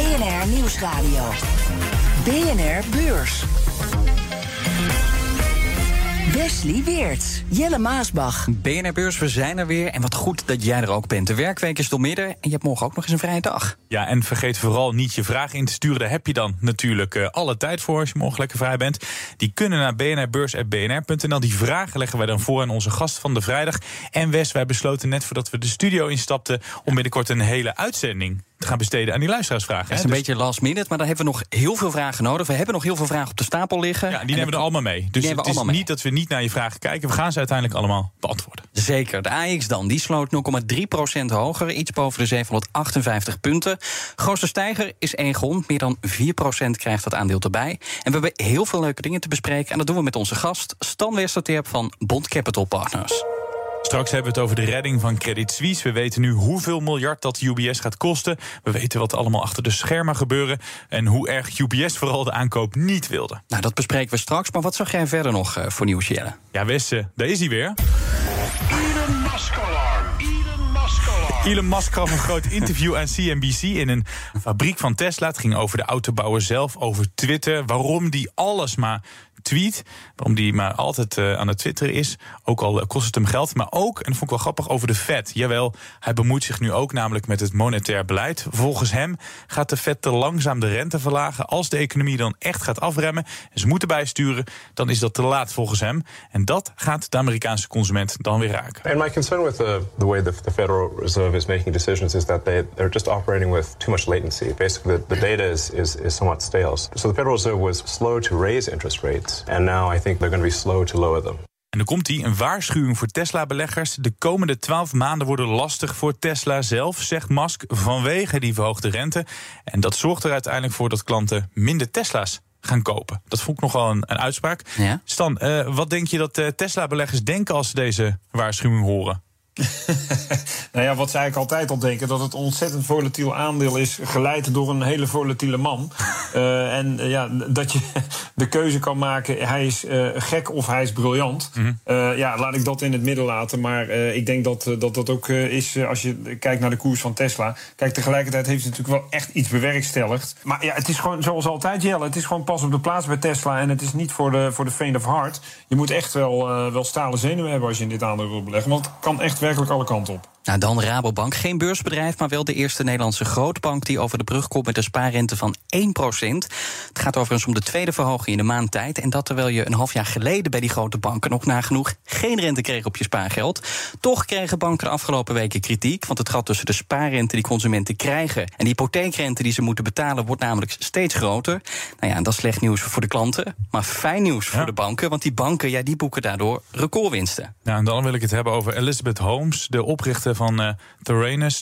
BNR Nieuwsradio. BNR Beurs. Wesley Weert, Jelle Maasbach. BNR Beurs, we zijn er weer. En wat goed dat jij er ook bent. De werkweek is door midden en je hebt morgen ook nog eens een vrije dag. Ja, en vergeet vooral niet je vragen in te sturen. Daar heb je dan natuurlijk uh, alle tijd voor als je morgen lekker vrij bent. Die kunnen naar bnrbeurs.bnr.nl. Die vragen leggen wij dan voor aan onze gast van de vrijdag. En Wes, wij besloten net voordat we de studio instapten... om binnenkort een hele uitzending te gaan besteden aan die luisteraarsvragen. Dat is een dus... beetje last minute, maar dan hebben we nog heel veel vragen nodig. We hebben nog heel veel vragen op de stapel liggen. Ja, die nemen we er allemaal mee. Dus het is niet dat we niet naar je vragen kijken. We gaan ze uiteindelijk allemaal beantwoorden. Zeker. De AX dan, die sloot 0,3% hoger. Iets boven de 758 punten. Grootste stijger is Egon. Meer dan 4% krijgt dat aandeel erbij. En we hebben heel veel leuke dingen te bespreken. En dat doen we met onze gast, Stan Westerterp van Bond Capital Partners. Straks hebben we het over de redding van Credit Suisse. We weten nu hoeveel miljard dat UBS gaat kosten. We weten wat allemaal achter de schermen gebeuren. En hoe erg UBS vooral de aankoop niet wilde. Nou, dat bespreken we straks. Maar wat zag jij verder nog uh, voor nieuws, Jelle? Ja, Westen, daar is hij weer. Elon Musk alarm. Elon Musk alarm. Elon Musk gaf een groot interview aan CNBC in een fabriek van Tesla. Het ging over de autobouwer zelf, over Twitter. Waarom die alles maar tweet. Waarom die maar altijd uh, aan het twitteren is. Ook al kost het hem geld. Maar ook, en dat vond ik wel grappig, over de Fed. Jawel, hij bemoeit zich nu ook namelijk met het monetair beleid. Volgens hem gaat de Fed te langzaam de rente verlagen. Als de economie dan echt gaat afremmen en ze moeten bijsturen, dan is dat te laat volgens hem. En dat gaat de Amerikaanse consument dan weer raken. And my concern with the, the way the, the Federal Reserve is making decisions is that they, they're just operating with too much latency. Basically, the, the data is, is, is somewhat stale. So the Federal Reserve was slow to raise interest rates. And now I think they're going to be slow to lower them. En dan komt hij, een waarschuwing voor Tesla-beleggers. De komende twaalf maanden worden lastig voor Tesla zelf, zegt Musk, vanwege die verhoogde rente. En dat zorgt er uiteindelijk voor dat klanten minder Tesla's gaan kopen. Dat vond ik nogal een, een uitspraak. Ja? Stan, uh, wat denk je dat uh, Tesla-beleggers denken als ze deze waarschuwing horen? nou ja, wat zij eigenlijk altijd al denken: dat het een ontzettend volatiel aandeel is, geleid door een hele volatiele man. Uh, en uh, ja, dat je de keuze kan maken: hij is uh, gek of hij is briljant. Mm -hmm. ja, laat ik dat in het midden laten. Maar ik denk dat, dat dat ook is als je kijkt naar de koers van Tesla. Kijk, tegelijkertijd heeft het natuurlijk wel echt iets bewerkstelligd. Maar ja, het is gewoon zoals altijd, Jelle. Het is gewoon pas op de plaats bij Tesla. En het is niet voor de, voor de faint of heart. Je moet echt wel, wel stalen zenuwen hebben als je in dit aandeel wil beleggen. Want het kan echt werkelijk alle kanten op. Nou, dan Rabobank. Geen beursbedrijf, maar wel de eerste Nederlandse grootbank die over de brug komt met een spaarrente van 1%. Het gaat overigens om de tweede verhoging in de maand tijd. En dat terwijl je een half jaar geleden bij die grote banken nog nagenoeg geen rente kreeg op je spaargeld. Toch kregen banken de afgelopen weken kritiek. Want het gat tussen de spaarrente die consumenten krijgen en de hypotheekrente die ze moeten betalen, wordt namelijk steeds groter. Nou ja, dat is slecht nieuws voor de klanten. Maar fijn nieuws voor de banken. Want die banken ja, die boeken daardoor recordwinsten. Nou, en dan wil ik het hebben over Elizabeth Holmes, de oprichter van uh.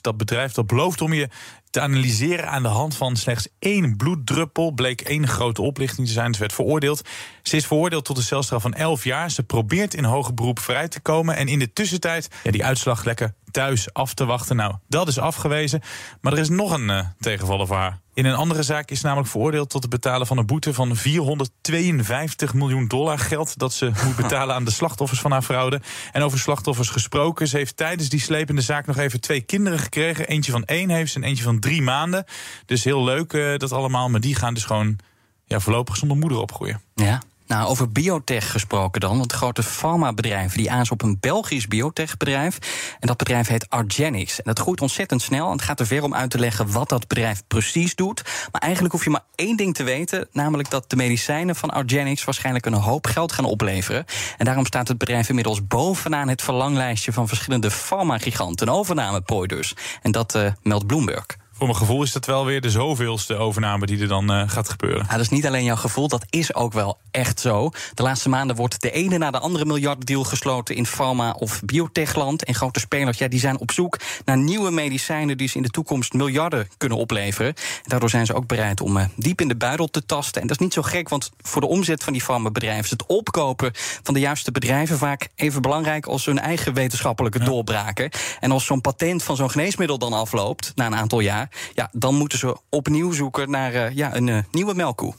Dat bedrijf dat belooft om je te analyseren aan de hand van slechts één bloeddruppel. Bleek één grote oplichting te zijn. Ze werd veroordeeld. Ze is veroordeeld tot een celstraf van 11 jaar. Ze probeert in hoger beroep vrij te komen. En in de tussentijd ja, die uitslag lekker thuis af te wachten. Nou, dat is afgewezen. Maar er is nog een uh, tegenvaller voor haar. In een andere zaak is namelijk veroordeeld tot het betalen van een boete van 452 miljoen dollar geld dat ze moet betalen aan de slachtoffers van haar fraude. En over slachtoffers gesproken, ze heeft tijdens die slepende zaak nog even twee kinderen gekregen. Eentje van één heeft ze en eentje van drie maanden. Dus heel leuk uh, dat allemaal, maar die gaan dus gewoon ja, voorlopig zonder moeder opgroeien. Ja. Nou, over biotech gesproken dan. Want grote farmabedrijven die aanzen op een Belgisch biotechbedrijf. En dat bedrijf heet Argenix. En dat groeit ontzettend snel. En het gaat er ver om uit te leggen wat dat bedrijf precies doet. Maar eigenlijk hoef je maar één ding te weten. Namelijk dat de medicijnen van Argenix waarschijnlijk een hoop geld gaan opleveren. En daarom staat het bedrijf inmiddels bovenaan het verlanglijstje van verschillende farmagiganten. Een overnameprooi dus. En dat uh, meldt Bloomberg. Voor mijn gevoel is dat wel weer de zoveelste overname die er dan uh, gaat gebeuren. Ja, dat is niet alleen jouw gevoel, dat is ook wel echt zo. De laatste maanden wordt de ene na de andere miljardendeal gesloten in pharma- of biotechland. En grote spelers ja, die zijn op zoek naar nieuwe medicijnen die ze in de toekomst miljarden kunnen opleveren. En daardoor zijn ze ook bereid om uh, diep in de buidel te tasten. En dat is niet zo gek, want voor de omzet van die farmabedrijven is het opkopen van de juiste bedrijven vaak even belangrijk als hun eigen wetenschappelijke ja. doorbraken. En als zo'n patent van zo'n geneesmiddel dan afloopt na een aantal jaar, ja, dan moeten ze opnieuw zoeken naar uh, ja, een uh, nieuwe melkkoe.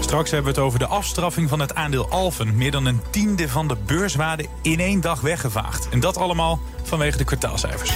Straks hebben we het over de afstraffing van het aandeel Alphen. Meer dan een tiende van de beurswaarde in één dag weggevaagd. En dat allemaal vanwege de kwartaalcijfers.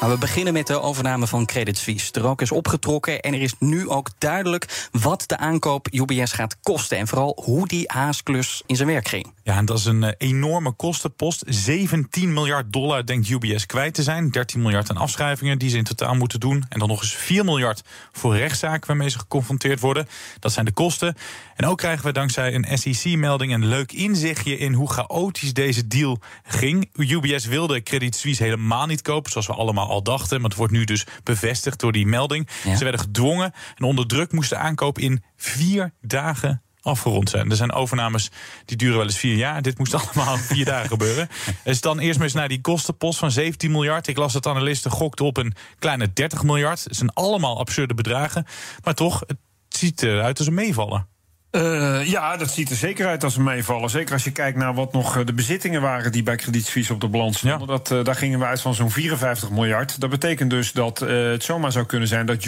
Maar we beginnen met de overname van Credit Suisse. De rook is opgetrokken en er is nu ook duidelijk wat de aankoop UBS gaat kosten. En vooral hoe die haasklus in zijn werk ging. Ja, en dat is een enorme kostenpost. 17 miljard dollar denkt UBS kwijt te zijn. 13 miljard aan afschrijvingen die ze in totaal moeten doen. En dan nog eens 4 miljard voor rechtszaken waarmee ze geconfronteerd worden. Dat zijn de kosten. En ook krijgen we dankzij een SEC-melding een leuk inzichtje in hoe chaotisch deze deal ging. UBS wilde Credit Suisse helemaal niet kopen, zoals we allemaal al dachten. Maar het wordt nu dus bevestigd door die melding. Ja. Ze werden gedwongen en onder druk moest de aankoop in vier dagen afgerond zijn. Er zijn overnames die duren wel eens vier jaar. Dit moest allemaal in vier dagen gebeuren. Dus dan eerst maar eens naar die kostenpost van 17 miljard. Ik las dat analisten gokten op een kleine 30 miljard. Het zijn allemaal absurde bedragen. Maar toch, het ziet eruit als een meevallen. Uh, ja, dat ziet er zeker uit als ze meevallen. Zeker als je kijkt naar wat nog de bezittingen waren die bij Credit Suisse op de balans stonden. Ja. Dat, uh, daar gingen we uit van zo'n 54 miljard. Dat betekent dus dat uh, het zomaar zou kunnen zijn dat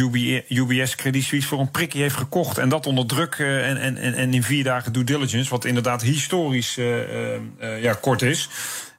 UBS Credit Suisse voor een prikje heeft gekocht. En dat onder druk en, en, en in vier dagen due diligence, wat inderdaad historisch ja, kort is.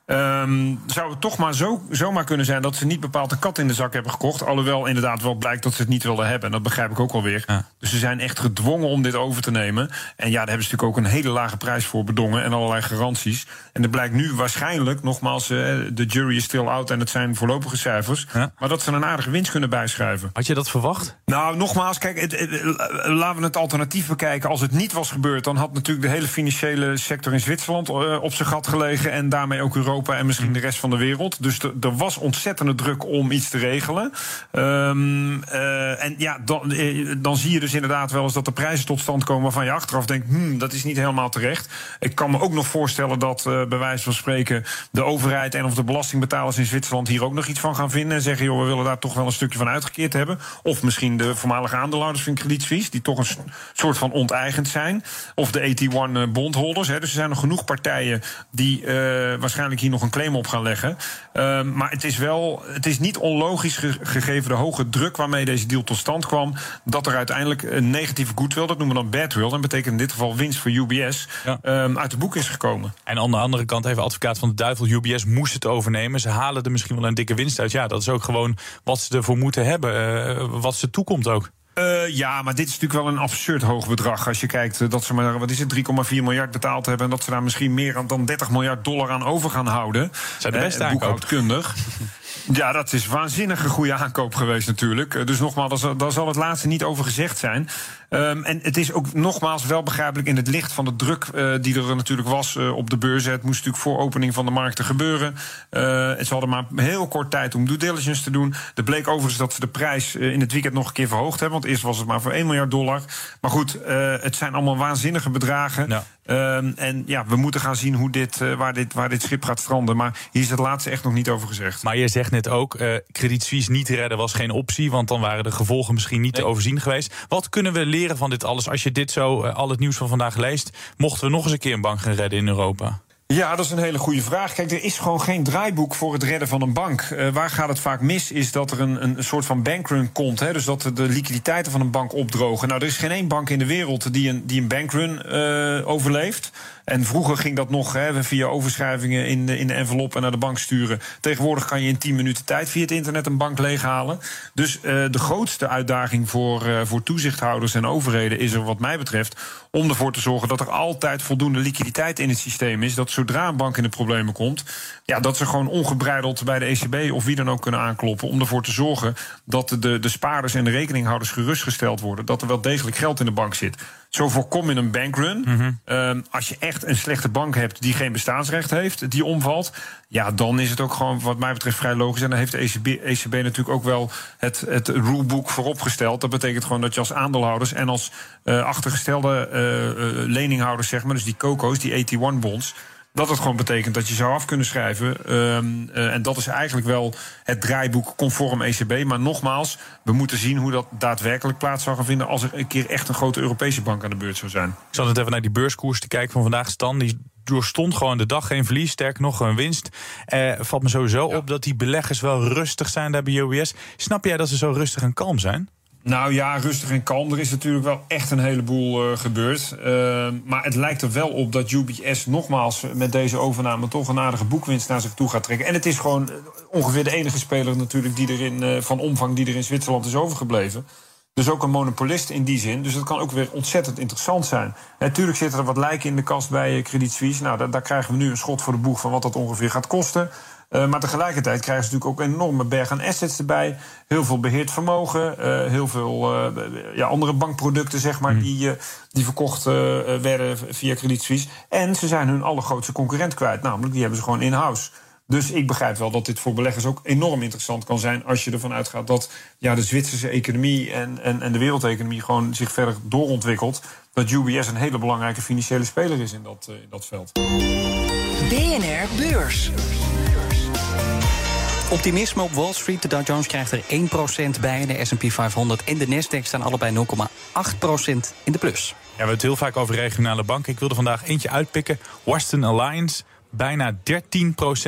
Um, zou het toch maar zo, zomaar kunnen zijn dat ze niet bepaald een kat in de zak hebben gekocht. Alhoewel inderdaad wel blijkt dat ze het niet wilden hebben. En dat begrijp ik ook wel weer. Ja. Dus ze zijn echt gedwongen om dit over te nemen. En ja, daar hebben ze natuurlijk ook een hele lage prijs voor bedongen. En allerlei garanties. En er blijkt nu waarschijnlijk, nogmaals, de jury is still out en het zijn voorlopige cijfers. Ja. Maar dat ze een aardige winst kunnen bijschrijven. Had je dat verwacht? Nou, nogmaals, kijk, het, het, laten we het alternatief bekijken. Als het niet was gebeurd, dan had natuurlijk de hele financiële sector in Zwitserland uh, op zijn gat gelegen. En daarmee ook Europa en misschien de rest van de wereld. Dus er was ontzettende druk om iets te regelen. Um, uh, en ja, dan, dan zie je dus inderdaad wel eens dat de prijzen tot stand komen waarvan je achteraf denkt, hmm, dat is niet helemaal terecht. Ik kan me ook nog voorstellen dat uh, bij wijze van spreken de overheid en of de belastingbetalers in Zwitserland hier ook nog iets van gaan vinden. En zeggen, joh, we willen daar toch wel een stukje van uitgekeerd hebben. Of misschien de voormalige aandeelhouders van Credit Suisse, die toch een soort van onteigend zijn. Of de AT1 bondholders. Hè. Dus er zijn nog genoeg partijen die uh, waarschijnlijk hier nog een claim op gaan leggen. Uh, maar het is wel, het is niet onlogisch ge gegeven de hoge druk waarmee deze deal tot stand kwam, dat er uiteindelijk een negatieve goodwill, dat noemen we dan badwill, en betekent in dit geval winst voor UBS, ja. um, uit de boek is gekomen. En aan de andere kant even advocaat van de duivel, UBS moest het overnemen. Ze halen er misschien wel een dikke winst uit. Ja, dat is ook gewoon wat ze ervoor moeten hebben, uh, wat ze toekomt ook. Uh, ja, maar dit is natuurlijk wel een absurd hoog bedrag. Als je kijkt uh, dat ze maar, wat is het, 3,4 miljard betaald hebben. En dat ze daar misschien meer dan 30 miljard dollar aan over gaan houden. Zijn de beste uh, boekhoudkundig. Ja, dat is waanzinnig een goede aankoop geweest natuurlijk. Dus nogmaals, daar zal het laatste niet over gezegd zijn. Um, en het is ook nogmaals wel begrijpelijk in het licht van de druk uh, die er natuurlijk was uh, op de beurs. Het moest natuurlijk voor opening van de markten gebeuren. Ze hadden maar heel kort tijd om due diligence te doen. Er bleek overigens dat ze de prijs in het weekend nog een keer verhoogd hebben. Want eerst was het maar voor 1 miljard dollar. Maar goed, het zijn allemaal waanzinnige bedragen. Ja. Um, en ja, we moeten gaan zien hoe dit, waar, dit, waar dit schip gaat stranden. Maar hier is het laatste echt nog niet over gezegd. Maar je zegt net ook, uh, Credit Suisse niet redden was geen optie. Want dan waren de gevolgen misschien niet nee. te overzien geweest. Wat kunnen we leren van dit alles? Als je dit zo, uh, al het nieuws van vandaag leest. Mochten we nog eens een keer een bank gaan redden in Europa? Ja, dat is een hele goede vraag. Kijk, er is gewoon geen draaiboek voor het redden van een bank. Uh, waar gaat het vaak mis, is dat er een, een soort van bankrun komt. Hè, dus dat de liquiditeiten van een bank opdrogen. Nou, er is geen één bank in de wereld die een, die een bankrun uh, overleeft. En vroeger ging dat nog hè, via overschrijvingen in de, in de envelop en naar de bank sturen. Tegenwoordig kan je in 10 minuten tijd via het internet een bank leeghalen. Dus uh, de grootste uitdaging voor, uh, voor toezichthouders en overheden is er, wat mij betreft, om ervoor te zorgen dat er altijd voldoende liquiditeit in het systeem is. Dat zodra een bank in de problemen komt, ja, dat ze gewoon ongebreideld bij de ECB of wie dan ook kunnen aankloppen. Om ervoor te zorgen dat de, de spaarders en de rekeninghouders gerustgesteld worden. Dat er wel degelijk geld in de bank zit. Zo voorkom je een bankrun. Mhm. Ehm, als je echt een slechte bank hebt die geen bestaansrecht heeft, die omvalt, ja, dan is het ook gewoon, wat mij betreft, vrij logisch. En dan heeft de ECB, ECB natuurlijk ook wel het, het rulebook vooropgesteld. Dat betekent gewoon dat je als aandeelhouders en als eh, achtergestelde eh, eh, leninghouders, zeg maar, dus die COCO's, die AT1-bonds. Dat het gewoon betekent dat je zou af kunnen schrijven. Ehm, eh, en dat is eigenlijk wel het draaiboek conform ECB. Maar nogmaals, we moeten zien hoe dat daadwerkelijk plaats zou gaan vinden. als er een keer echt een grote Europese bank aan de beurt zou zijn. Ik zat net even naar die beurskoers te kijken van vandaag. Stan, die doorstond gewoon de dag geen verlies, sterker nog een winst. Eh, valt me sowieso op dat die beleggers wel rustig zijn daar bij UBS. Snap jij dat ze zo rustig en kalm zijn? Nou ja, rustig en kalm. Er is natuurlijk wel echt een heleboel uh, gebeurd. Uh, maar het lijkt er wel op dat UBS nogmaals met deze overname toch een aardige boekwinst naar zich toe gaat trekken. En het is gewoon ongeveer de enige speler natuurlijk die er in, uh, van omvang die er in Zwitserland is overgebleven. Dus ook een monopolist in die zin. Dus dat kan ook weer ontzettend interessant zijn. Natuurlijk zitten er wat lijken in de kast bij Credit Suisse. Nou, daar krijgen we nu een schot voor de boeg van wat dat ongeveer gaat kosten. Uh, maar tegelijkertijd krijgen ze natuurlijk ook een enorme berg aan assets erbij. Heel veel beheerd vermogen. Uh, heel veel uh, ja, andere bankproducten, zeg maar, mm. die, die verkocht werden via Credit Suisse. En ze zijn hun allergrootste concurrent kwijt. Namelijk, die hebben ze gewoon in-house. Dus ik begrijp wel dat dit voor beleggers ook enorm interessant kan zijn. als je ervan uitgaat dat ja, de Zwitserse economie en, en, en de wereldeconomie gewoon zich verder doorontwikkelt. Dat UBS een hele belangrijke financiële speler is in dat, in dat veld. BNR Beurs. Optimisme op Wall Street. De Dow Jones krijgt er 1% bij. De S&P 500 en de Nasdaq staan allebei 0,8% in de plus. Ja, we hebben het heel vaak over regionale banken. Ik wilde vandaag eentje uitpikken. Western Alliance bijna 13%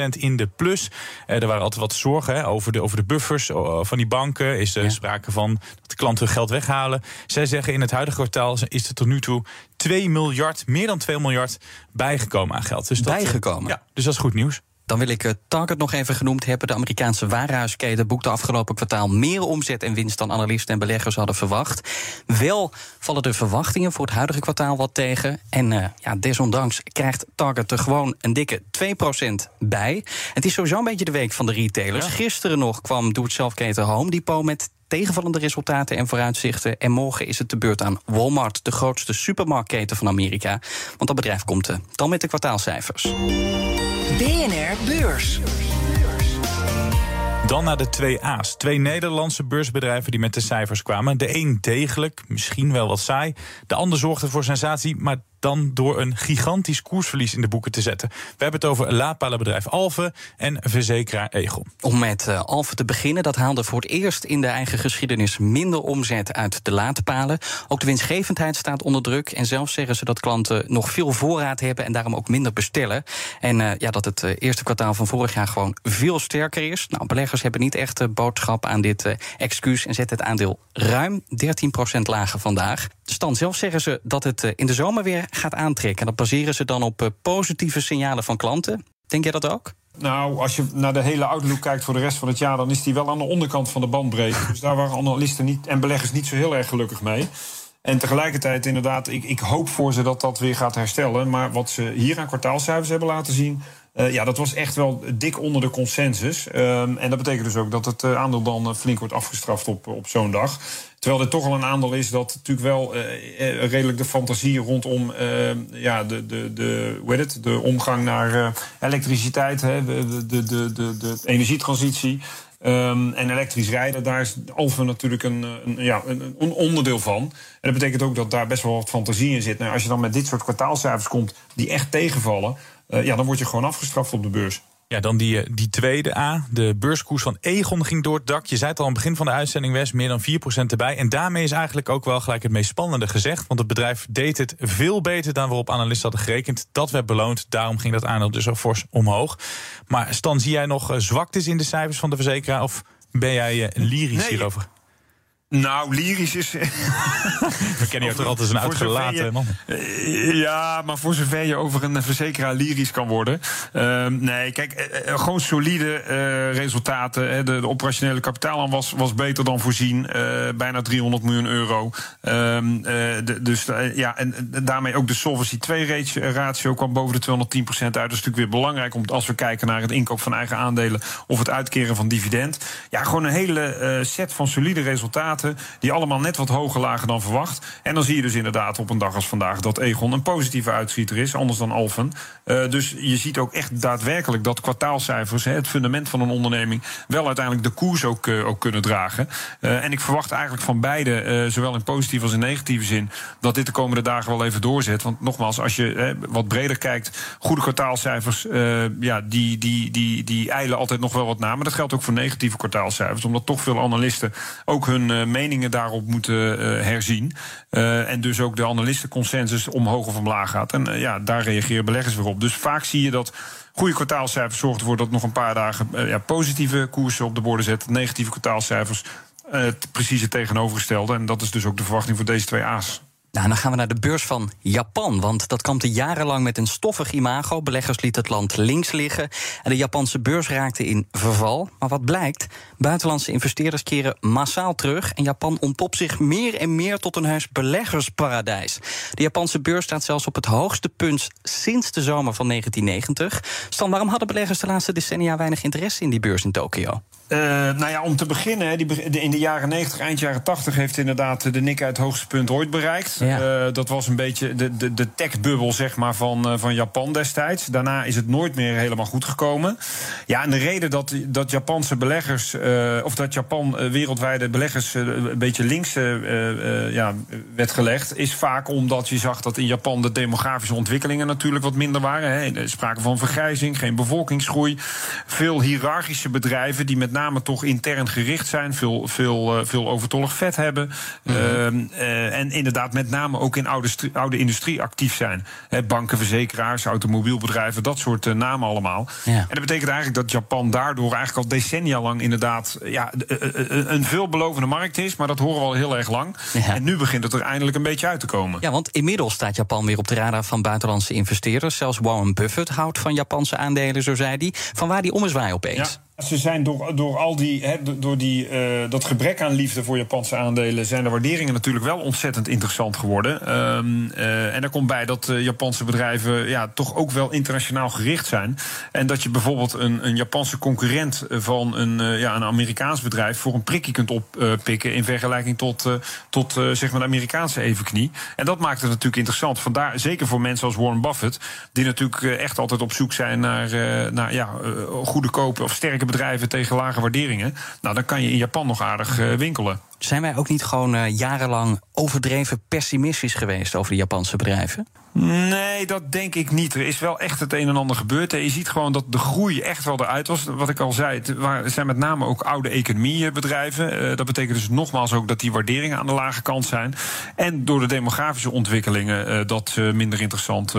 in de plus. Eh, er waren altijd wat zorgen hè, over, de, over de buffers van die banken. Is er ja. sprake van dat de klanten geld weghalen. Zij zeggen in het huidige kwartaal is er tot nu toe 2 miljard, meer dan 2 miljard bijgekomen aan geld. Dus dat, bijgekomen? Ja, dus dat is goed nieuws. Dan wil ik uh, Target nog even genoemd hebben. De Amerikaanse warenhuisketen boekte afgelopen kwartaal meer omzet en winst dan analisten en beleggers hadden verwacht. Wel vallen de verwachtingen voor het huidige kwartaal wat tegen. En uh, ja, desondanks krijgt Target er gewoon een dikke 2% bij. Het is sowieso een beetje de week van de retailers. Ja. Gisteren nog kwam doe-het-zelf-keten Home Depot met tegenvallende resultaten en vooruitzichten. En morgen is het de beurt aan Walmart, de grootste supermarktketen van Amerika. Want dat bedrijf komt uh, dan met de kwartaalcijfers. BNR Beurs. Dan naar de twee A's. Twee Nederlandse beursbedrijven die met de cijfers kwamen. De een degelijk, misschien wel wat saai. De ander zorgde voor sensatie, maar dan door een gigantisch koersverlies in de boeken te zetten. We hebben het over laadpalenbedrijf Alve en verzekeraar Egel. Om met uh, Alve te beginnen, dat haalde voor het eerst in de eigen geschiedenis minder omzet uit de laadpalen. Ook de winstgevendheid staat onder druk. En zelfs zeggen ze dat klanten nog veel voorraad hebben en daarom ook minder bestellen. En uh, ja, dat het uh, eerste kwartaal van vorig jaar gewoon veel sterker is. Nou, beleggers hebben niet echt uh, boodschap aan dit excuus en zetten het aandeel ruim 13% lager vandaag. Stand zelf zeggen ze dat het in de zomer weer gaat aantrekken. En dat baseren ze dan op positieve signalen van klanten. Denk jij dat ook? Nou, als je naar de hele outlook kijkt voor de rest van het jaar, dan is die wel aan de onderkant van de bandbreedte. Dus daar waren analisten niet, en beleggers niet zo heel erg gelukkig mee. En tegelijkertijd, inderdaad, ik, ik hoop voor ze dat dat weer gaat herstellen. Maar wat ze hier aan kwartaalcijfers hebben laten zien. Uh, ja, dat was echt wel dik onder de consensus. Um, en dat betekent dus ook dat het uh, aandeel dan uh, flink wordt afgestraft op, op zo'n dag. Terwijl er toch al een aandeel is dat natuurlijk wel redelijk de fantasie rondom ja, de, de, de, hoe heet het, de omgang naar elektriciteit, hè, de, de, de, de energietransitie. Um, en elektrisch rijden, daar is Alfa natuurlijk een, een, ja, een, onderdeel van. En dat betekent ook dat daar best wel wat fantasie in zit. Nou, als je dan met dit soort kwartaalcijfers komt die echt tegenvallen... Uh, ja, dan word je gewoon afgestraft op de beurs. Ja, dan die, die tweede A. De beurskoers van Egon ging door het dak. Je zei het al aan het begin van de uitzending, West, meer dan 4% erbij. En daarmee is eigenlijk ook wel gelijk het meest spannende gezegd. Want het bedrijf deed het veel beter dan waarop analisten hadden gerekend. Dat werd beloond, daarom ging dat aandeel dus zo fors omhoog. Maar Stan, zie jij nog zwaktes in de cijfers van de verzekeraar? Of ben jij lyrisch nee, hierover? Nou, lyrisch is. We kennen je toch altijd als een uitgelaten man. Ja, maar voor zover je over een verzekeraar lyrisch kan worden. Uh, nee, kijk, uh, gewoon solide uh, resultaten. De, de, operationele kapitaal was, was beter dan voorzien. bijna 300 miljoen euro. Ehm, de, dus ja, en, en, daarmee ook de Solvency 2-ratio kwam boven de 210% uit. Dat is natuurlijk weer belangrijk om, als we kijken naar het inkoop van eigen aandelen of het uitkeren van dividend. Ja, gewoon een hele set van solide resultaten. Die allemaal net wat hoger lagen dan verwacht. En dan zie je dus inderdaad op een dag als vandaag dat Egon een positieve uitschieter is, anders dan Alphen. Uh, dus je ziet ook echt daadwerkelijk dat kwartaalcijfers, het fundament van een onderneming, wel uiteindelijk de koers ook, uh, ook kunnen dragen. Uh, en ik verwacht eigenlijk van beide, zowel in positieve als in negatieve zin, dat dit de komende dagen wel even doorzet. Want nogmaals, als je wat breder kijkt, goede kwartaalcijfers, ja, die, die, die, die eilen altijd nog wel wat na. Maar dat geldt ook voor negatieve kwartaalcijfers, omdat toch veel analisten ook hun meningen daarop moeten herzien. en dus ook de analistenconsensus omhoog of omlaag gaat. En ja, daar reageren beleggers weer op. Dus vaak zie je dat goede kwartaalcijfers zorgt ervoor dat nog een paar dagen ja, positieve koersen op de borden zetten. Negatieve kwartaalcijfers uh, precies het tegenovergestelde. En dat is dus ook de verwachting voor deze twee A's. Nou, dan gaan we naar de beurs van Japan. Want dat kampte jarenlang met een stoffig imago. Beleggers lieten het land links liggen. En de Japanse beurs raakte in verval. Maar wat blijkt? Buitenlandse investeerders keren massaal terug. En Japan ontpopt zich meer en meer tot een heus beleggersparadijs. De Japanse beurs staat zelfs op het hoogste punt sinds de zomer van 1990. Stan, waarom hadden beleggers de laatste decennia weinig interesse in die beurs in Tokio? Uh, nou ja, om te beginnen, die, in de jaren 90, eind jaren 80 heeft inderdaad de Nikkei het hoogste punt ooit bereikt. Ja. Uh, dat was een beetje de, de, de tech-bubbel zeg maar, van, uh, van Japan destijds. Daarna is het nooit meer helemaal goed gekomen. Ja, en de reden dat, dat Japanse beleggers, of dat Japan wereldwijde beleggers een beetje links ja, werd gelegd, is vaak omdat je zag dat in Japan de demografische ontwikkelingen natuurlijk wat minder waren. Hè. Sprake van vergrijzing, geen bevolkingsgroei. Veel hiërarchische bedrijven die met name toch intern gericht zijn, veel, veel, uh, veel overtollig vet hebben. Mm -hmm. uh, en inderdaad met name ook in oude, oude industrie actief zijn. He, banken, verzekeraars, automobielbedrijven, dat soort uh, namen allemaal. Ja. En dat betekent eigenlijk dat Japan daardoor eigenlijk al decennia lang inderdaad ja, een veelbelovende markt is. Maar dat horen we al heel erg lang. Ja. En nu begint het er eindelijk een beetje uit te komen. Ja, want inmiddels staat Japan weer op de radar van buitenlandse investeerders. Zelfs Warren Buffett houdt van Japanse aandelen, zo zei hij. Van waar die ommezwaai opeens? Ja. Ze zijn door, door al die, door die, uh, dat gebrek aan liefde voor Japanse aandelen, zijn de waarderingen natuurlijk wel ontzettend interessant geworden. Um, uh, en er komt bij dat uh, Japanse bedrijven ja, toch ook wel internationaal gericht zijn. En dat je bijvoorbeeld een, een Japanse concurrent van een, ja, een Amerikaans bedrijf voor een prikje kunt oppikken in vergelijking tot, tot zeg maar de Amerikaanse evenknie. En dat maakt het natuurlijk interessant. Vandaar, zeker voor mensen als Warren Buffett, die natuurlijk echt altijd op zoek zijn naar, naar ja, goede kopen of sterke bedrijven tegen lage waarderingen. Nou, dan kan je in Japan nog aardig uh, winkelen. Zijn wij ook niet gewoon uh, jarenlang overdreven pessimistisch geweest over de Japanse bedrijven? Nee, dat denk ik niet. Er is wel echt het een en ander gebeurd. Je ziet gewoon dat de groei echt wel eruit was. Wat ik al zei, het zijn met name ook oude economiebedrijven. Uh, dat betekent dus nogmaals ook dat die waarderingen aan de lage kant zijn. En door de demografische ontwikkelingen uh, dat ze minder interessant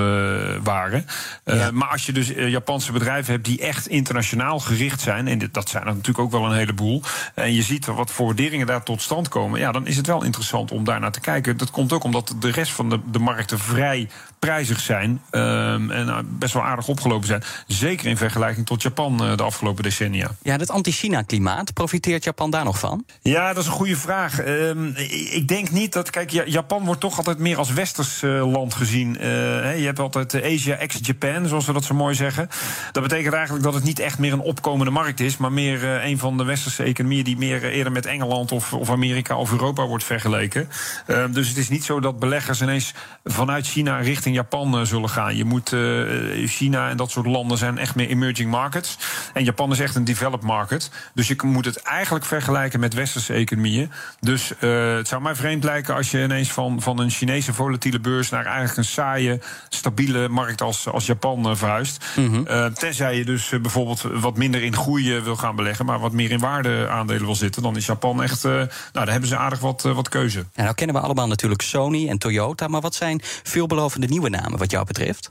waren. Ja. Maar als je dus Japanse bedrijven hebt die echt internationaal gericht zijn... en dat zijn er natuurlijk ook wel een heleboel... en je ziet wat voor waarderingen daar tot stand komen... ja, dan is het wel interessant om daar naar te kijken. Dat komt ook omdat de rest van de, de markten vrij prijzig zijn um, en uh, best wel aardig opgelopen zijn. Zeker in vergelijking tot Japan uh, de afgelopen decennia. Ja, dat anti-China-klimaat, profiteert Japan daar nog van? Ja, dat is een goede vraag. Um, ik denk niet dat. Kijk, Japan wordt toch altijd meer als westers uh, land gezien. je hebt altijd Asia ex-Japan, zoals we dat zo mooi zeggen. Dat betekent eigenlijk dat het niet echt meer een opkomende markt is, maar meer een van de westerse economieën die meer eerder met Engeland of, of Amerika of Europa wordt vergeleken. Ehm, dus het is niet zo dat beleggers ineens vanuit China richting Japan uh, zullen gaan. Je moet uh, China en dat soort landen zijn echt meer emerging markets. En Japan is echt een developed market. Dus je moet het eigenlijk vergelijken met westerse economieën. Dus het zou mij vreemd lijken als je ineens van, van een Chinese volatiele beurs naar eigenlijk een saaie, stabiele markt als, als Japan verhuist. Mm -hmm. tenzij je dus bijvoorbeeld wat minder in groei wil gaan beleggen, maar wat meer in waarde aandelen wil zitten, dan is Japan echt. Nou, daar hebben ze aardig wat, wat keuze. Ja, nou kennen we allemaal natuurlijk Sony en Toyota, maar wat zijn veelbelovende nieuwe namen wat jou betreft?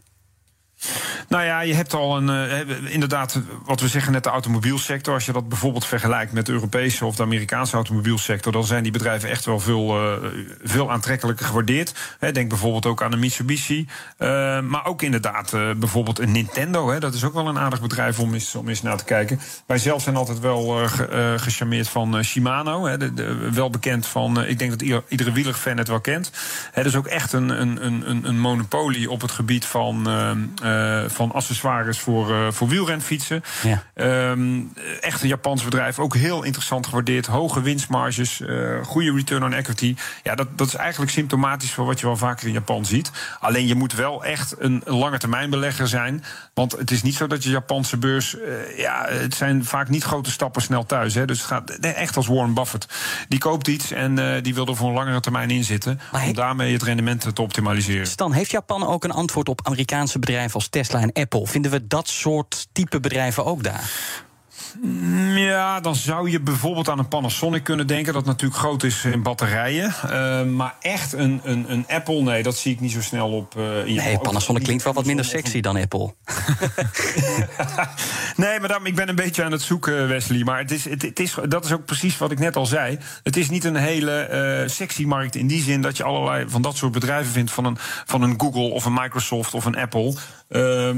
Nou ja, je hebt al een. Uh, inderdaad, wat we zeggen net, de automobielsector. Als je dat bijvoorbeeld vergelijkt met de Europese of de Amerikaanse automobielsector. dan zijn die bedrijven echt wel veel, uh, veel aantrekkelijker gewaardeerd. Denk bijvoorbeeld ook aan een Mitsubishi. Uh, maar ook inderdaad bijvoorbeeld een Nintendo. Dat is ook wel een aardig bedrijf om eens, om eens naar te kijken. Wij zelf zijn altijd wel ge, gecharmeerd van Shimano. De, de, wel bekend van. ik denk dat ieder, iedere wielerfan het wel kent. Dat is ook echt een, een, een, een monopolie op het gebied van eh, van accessoires voor, eh, voor wielrenfietsen. Ja. Ehm, echt een Japans bedrijf, ook heel interessant gewaardeerd. Hoge winstmarges, eh, goede return on equity. Ja, dat, dat is eigenlijk symptomatisch voor wat je wel vaker in Japan ziet. Alleen je moet wel echt een lange termijn belegger zijn. Want het is niet zo dat je Japanse beurs. eh, ja, het zijn vaak niet grote stappen snel thuis. Hè. Dus het gaat nee, echt als Warren Buffett. Die koopt iets en eh, die wil er voor een langere termijn in zitten. Maar om daarmee het rendement te optimaliseren. Stan, heeft Japan ook een antwoord op Amerikaanse bedrijven als Tesla en Apple? Vinden we dat soort type bedrijven ook daar? Mm, Ja, dan zou je bijvoorbeeld aan een Panasonic kunnen denken. Dat natuurlijk groot is in batterijen. Eh, maar echt een, een, een Apple, nee, dat zie ik niet zo snel op. eh in Japan. Nee, Panasonic klinkt wel wat minder sexy dan Apple. Nee, maar ik ben een beetje aan het zoeken, Wesley. Maar het is, het, het is, dat is ook precies wat ik net al zei. Het is niet een hele eh, sexy markt in die zin dat je allerlei van dat soort bedrijven vindt. Van een, van een Google of een Microsoft of een Apple.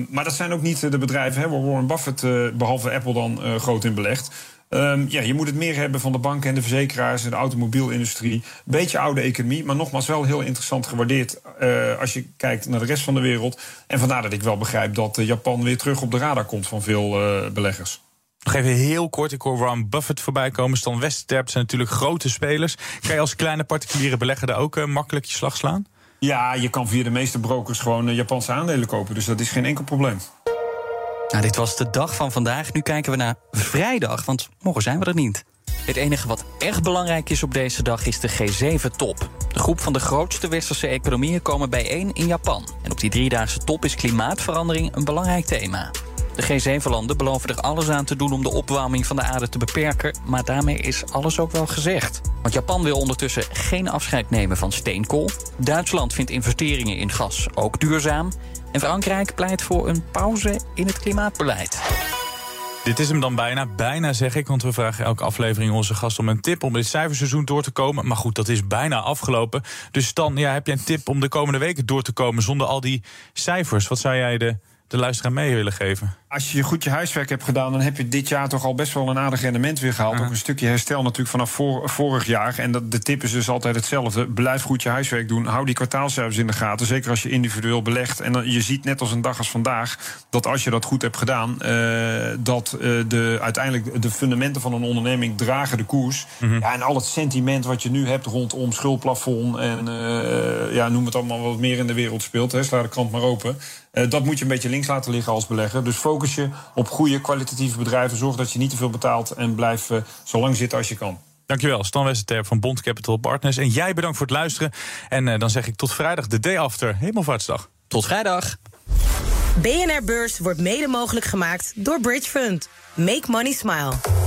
Maar dat zijn ook niet eh, de bedrijven hè, waar Warren Buffett, eh, behalve Apple, dan eh, groot in belegt. Ehm, ja, je moet het meer hebben van de banken en de verzekeraars en de automobielindustrie. Beetje oude economie, maar nogmaals wel heel interessant gewaardeerd eh, als je kijkt naar de rest van de wereld. En vandaar dat ik wel begrijp dat eh, Japan weer terug op de radar komt van veel eh, beleggers. Nog even heel kort, ik hoor Warren Buffett voorbij komen. Stan Westerterp zijn natuurlijk grote spelers. Kan je als kleine particuliere belegger daar ook makkelijk je slag slaan? Ja, je kan via de meeste brokers gewoon Japanse aandelen kopen, dus dat is geen enkel probleem. Nou, dit was de dag van vandaag. Nu kijken we naar vrijdag, want morgen zijn we er niet. Het enige wat echt belangrijk is op deze dag is de G7-top. De groep van de grootste westerse economieën komen bijeen in Japan. En op die driedaagse top is klimaatverandering een belangrijk thema. De G7-landen beloven er alles aan te doen om de opwarming van de aarde te beperken. Maar daarmee is alles ook wel gezegd. Want Japan wil ondertussen geen afscheid nemen van steenkool. Duitsland vindt investeringen in gas ook duurzaam. Frankrijk pleit voor een pauze in het klimaatbeleid. Dit is hem dan bijna. Bijna zeg ik, want we vragen elke aflevering onze gast om een tip om dit cijferseizoen door te komen. Maar goed, dat is bijna afgelopen. Dus dan ja, heb je een tip om de komende weken door te komen zonder al die cijfers. Wat zou jij de, de luisteraar mee willen geven? Als je goed je huiswerk hebt gedaan, dan heb je dit jaar toch al best wel een aardig rendement weer gehaald. Ook een stukje herstel natuurlijk vanaf vorig jaar. En dat, de tip is dus altijd hetzelfde. Blijf goed je huiswerk doen. Hou die kwartaalcijfers in de gaten. Zeker als je individueel belegt. En dan, je ziet net als een dag als vandaag dat als je dat goed hebt gedaan, eh, dat eh, de, uiteindelijk de fundamenten van een onderneming dragen de koers. Ja, en al het sentiment wat je nu hebt rondom schuldplafond en eh, ja, noem het allemaal wat meer in de wereld speelt. Hè, sla de krant maar open. Eh, dat moet je een beetje links laten liggen als belegger. Dus focus je op goede kwalitatieve bedrijven. Zorg dat je niet te veel betaalt en blijf eh, zo lang zitten als je kan. Dankjewel, Stan Westerterp van Bond Capital Partners. En jij bedankt voor het luisteren. En eh, dan zeg ik tot vrijdag, de day after. Hemelvaartsdag. Tot vrijdag. BNR Beurs wordt mede mogelijk gemaakt door Bridge Fund. Make money smile.